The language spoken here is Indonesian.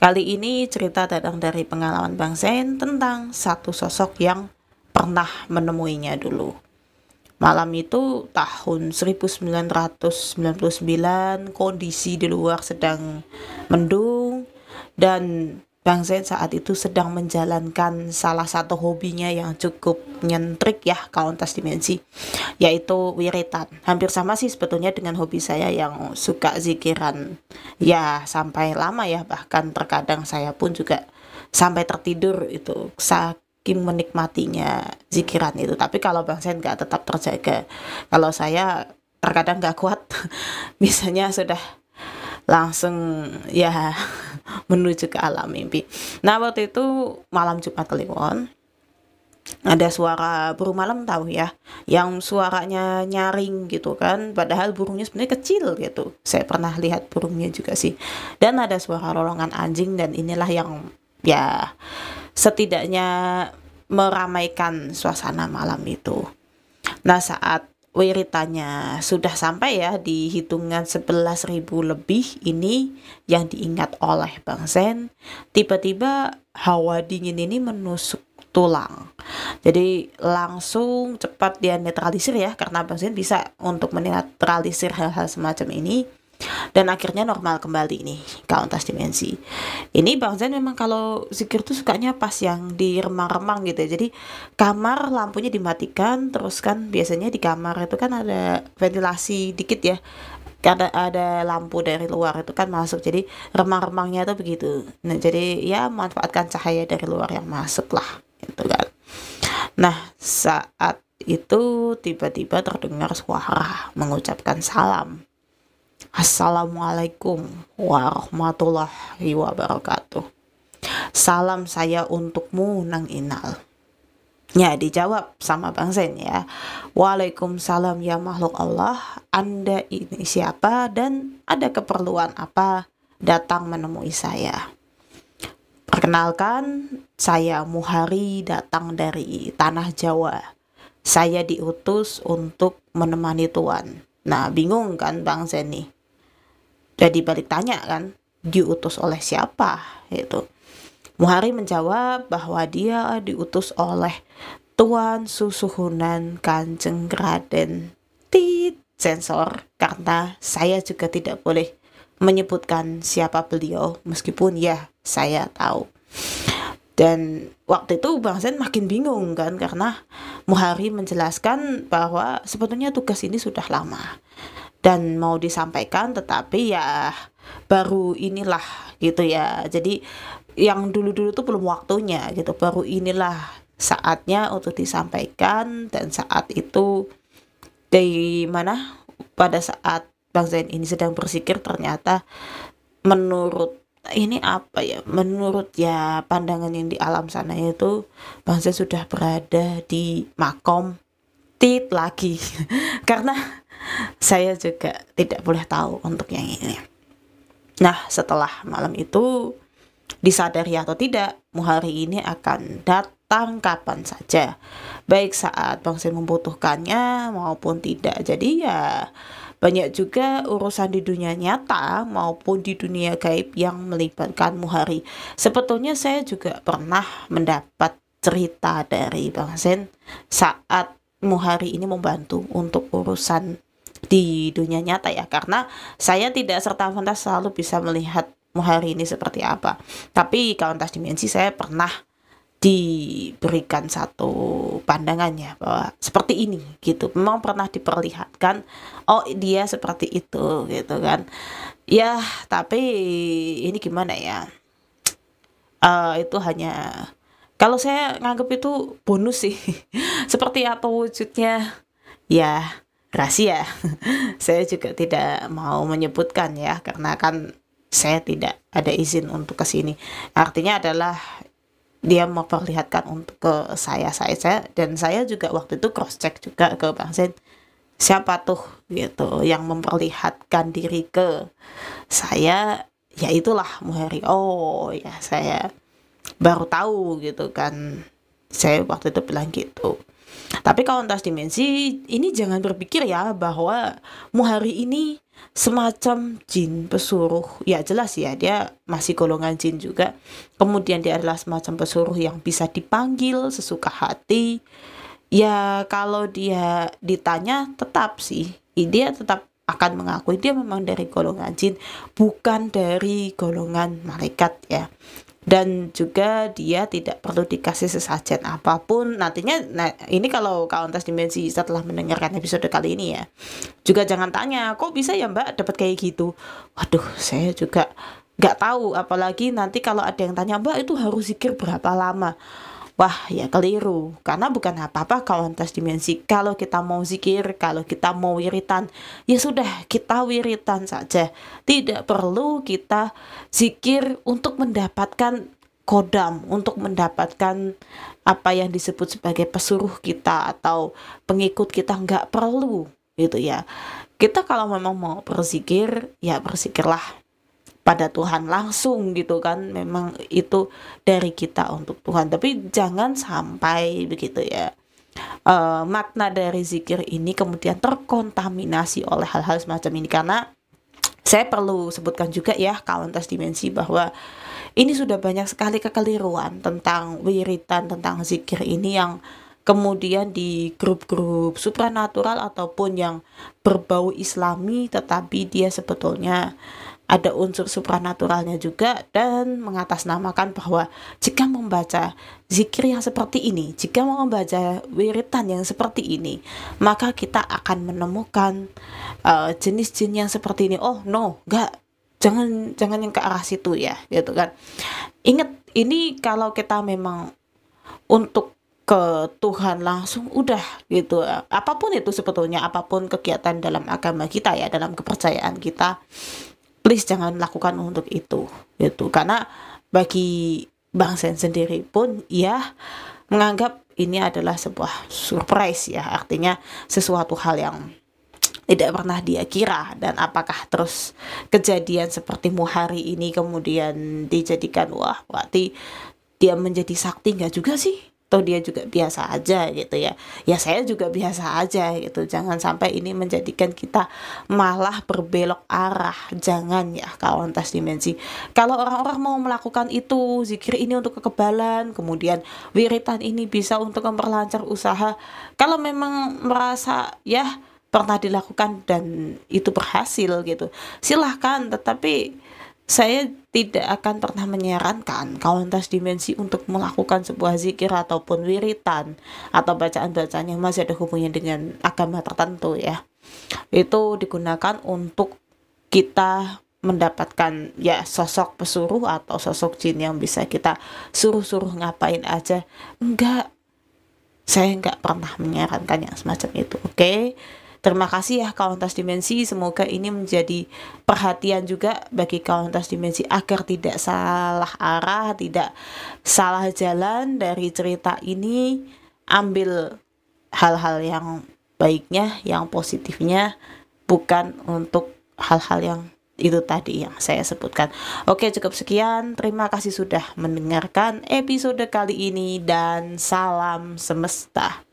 Kali ini cerita datang dari pengalaman Bang Zain tentang satu sosok yang pernah menemuinya dulu. Malam itu tahun 1999 kondisi di luar sedang mendung dan Bang Zain saat itu sedang menjalankan salah satu hobinya yang cukup nyentrik ya kauntas dimensi yaitu wiritan. Hampir sama sih sebetulnya dengan hobi saya yang suka zikiran. Ya sampai lama ya bahkan terkadang saya pun juga sampai tertidur itu saking menikmatinya zikiran itu. Tapi kalau Bang Zain nggak tetap terjaga kalau saya terkadang nggak kuat misalnya sudah langsung ya menuju ke alam mimpi. Nah waktu itu malam Jumat Kliwon ada suara burung malam tahu ya yang suaranya nyaring gitu kan. Padahal burungnya sebenarnya kecil gitu. Saya pernah lihat burungnya juga sih. Dan ada suara lolongan anjing dan inilah yang ya setidaknya meramaikan suasana malam itu. Nah saat wiritannya sudah sampai ya di hitungan 11.000 lebih ini yang diingat oleh Bang Zen. Tiba-tiba hawa dingin ini menusuk tulang. Jadi langsung cepat dia netralisir ya karena Bang Zen bisa untuk menetralisir hal-hal semacam ini dan akhirnya normal kembali nih kauntas dimensi. Ini Bang Zain memang kalau zikir tuh sukanya pas yang di remang-remang gitu ya. Jadi kamar lampunya dimatikan terus kan biasanya di kamar itu kan ada ventilasi dikit ya. Karena ada lampu dari luar itu kan masuk. Jadi remang-remangnya tuh begitu. Nah jadi ya manfaatkan cahaya dari luar yang masuk lah gitu kan. Nah saat itu tiba-tiba terdengar suara mengucapkan salam Assalamualaikum warahmatullahi wabarakatuh. Salam saya untukmu Nang Inal. Ya dijawab sama Bang Zen ya. Waalaikumsalam ya makhluk Allah. Anda ini siapa dan ada keperluan apa datang menemui saya? Perkenalkan, saya Muhari datang dari tanah Jawa. Saya diutus untuk menemani Tuan. Nah, bingung kan Bang Zen nih? Jadi balik tanya kan diutus oleh siapa itu Muhari menjawab bahwa dia diutus oleh Tuan Susuhunan Kanjeng Raden Tit sensor karena saya juga tidak boleh menyebutkan siapa beliau meskipun ya saya tahu. Dan waktu itu Bang Zen makin bingung kan karena Muhari menjelaskan bahwa sebetulnya tugas ini sudah lama dan mau disampaikan tetapi ya baru inilah gitu ya. Jadi yang dulu-dulu tuh belum waktunya gitu. Baru inilah saatnya untuk disampaikan dan saat itu dari mana pada saat Bang Zain ini sedang bersikir ternyata menurut ini apa ya menurut ya pandangan yang di alam sana itu Bang Zain sudah berada di makom tit lagi. Karena saya juga tidak boleh tahu untuk yang ini. Nah, setelah malam itu disadari atau tidak, Muhari ini akan datang kapan saja. Baik saat bangsa membutuhkannya maupun tidak. Jadi ya banyak juga urusan di dunia nyata maupun di dunia gaib yang melibatkan Muhari. Sebetulnya saya juga pernah mendapat cerita dari Bang saat Muhari ini membantu untuk urusan di dunia nyata ya karena saya tidak serta merta selalu bisa melihat muhari ini seperti apa. Tapi kauntas dimensi saya pernah diberikan satu pandangannya bahwa seperti ini gitu. Memang pernah diperlihatkan oh dia seperti itu gitu kan. Ya tapi ini gimana ya? Uh, itu hanya kalau saya nganggap itu bonus sih. Seperti apa wujudnya? Ya rahasia. saya juga tidak mau menyebutkan ya karena kan saya tidak ada izin untuk ke sini. Artinya adalah dia memperlihatkan untuk ke saya saya dan saya juga waktu itu cross check juga ke Bang Zen siapa tuh gitu yang memperlihatkan diri ke saya? Ya itulah Muhari. Oh ya saya baru tahu gitu kan. Saya waktu itu bilang gitu tapi kalau lintas dimensi, ini jangan berpikir ya bahwa Muhari ini semacam jin pesuruh. Ya jelas ya dia masih golongan jin juga. Kemudian dia adalah semacam pesuruh yang bisa dipanggil sesuka hati. Ya kalau dia ditanya tetap sih. Dia tetap akan mengakui dia memang dari golongan jin bukan dari golongan malaikat ya dan juga dia tidak perlu dikasih sesajen apa pun. Nantinya nah ini kalau kauntas dimensi setelah mendengarkan episode kali ini ya. Juga jangan tanya kok bisa ya mbak dapat kayak gitu? Waduh saya juga nggak tahu. Apalagi nanti kalau ada yang tanya mbak itu harus zikir berapa lama Wah ya keliru. Karena bukan apa-apa kawantas dimensi. Kalau kita mau zikir Kalau kita mau wiritan Ya sudah kita wiritan saja. Tidak perlu kita zikir Untuk mendapatkan kodam Untuk mendapatkan Apa yang disebut sebagai pesuruh kita Atau pengikut kita. Nggak perlu gitu ya. Kita kalau memang mau berzikir ya berzikirlah pada Tuhan langsung gitu kan. Memang itu dari kita untuk Tuhan. Tapi jangan sampai begitu ya. Uh, makna dari zikir ini kemudian terkontaminasi oleh hal-hal semacam ini. Karena saya perlu sebutkan juga ya kawan tes dimensi bahwa ini sudah banyak sekali kekeliruan tentang wiritan tentang zikir ini yang kemudian di grup-grup supranatural ataupun yang berbau islami tetapi dia sebetulnya ada unsur supranaturalnya juga dan mengatasnamakan bahwa jika membaca zikir yang seperti ini, jika mau membaca wiritan yang seperti ini, maka kita akan menemukan uh, jenis jin yang seperti ini. Oh no, enggak, jangan jangan yang ke arah situ ya, gitu kan. Ingat ini kalau kita memang untuk ke Tuhan langsung udah gitu apa pun itu sebetulnya apa pun kegiatan dalam agama kita ya dalam kepercayaan kita please jangan lakukan untuk itu gitu. Karena bagi Bang Sen sendiri pun ya menganggap ini adalah sebuah surprise ya. Artinya sesuatu hal yang tidak pernah dia kira. Dan apakah terus kejadian seperti hari ini kemudian dijadikan wah berarti dia menjadi sakti? Nggak juga sih atau dia juga biasa aja gitu ya. Ya saya juga biasa aja gitu. Jangan sampai ini menjadikan kita malah berbelok arah. Jangan ya kawan tas dimensi. Kalau orang-orang mau melakukan itu zikir ini untuk kekebalan kemudian wiritan ini bisa untuk memperlancar usaha. Kalau memang merasa ya pernah dilakukan dan itu berhasil gitu silahkan. Tetapi saya tidak akan pernah menyarankan kawan tas dimensi untuk melakukan sebuah zikir ataupun wiritan atau bacaan-bacaan yang masih ada hubungannya dengan agama tertentu ya. Itu digunakan untuk kita mendapatkan ya sosok pesuruh atau sosok jin yang bisa kita suruh-suruh ngapain aja. Enggak. Saya enggak pernah menyarankan yang semacam itu, oke? Okay? Terima kasih ya kawan tas dimensi. Semoga ini menjadi perhatian juga bagi kawan tas dimensi agar tidak salah arah, tidak salah jalan dari cerita ini. Ambil hal-hal yang baiknya, yang positifnya, bukan untuk hal-hal yang itu tadi yang saya sebutkan. Oke, cukup sekian. Terima kasih sudah mendengarkan episode kali ini dan salam semesta.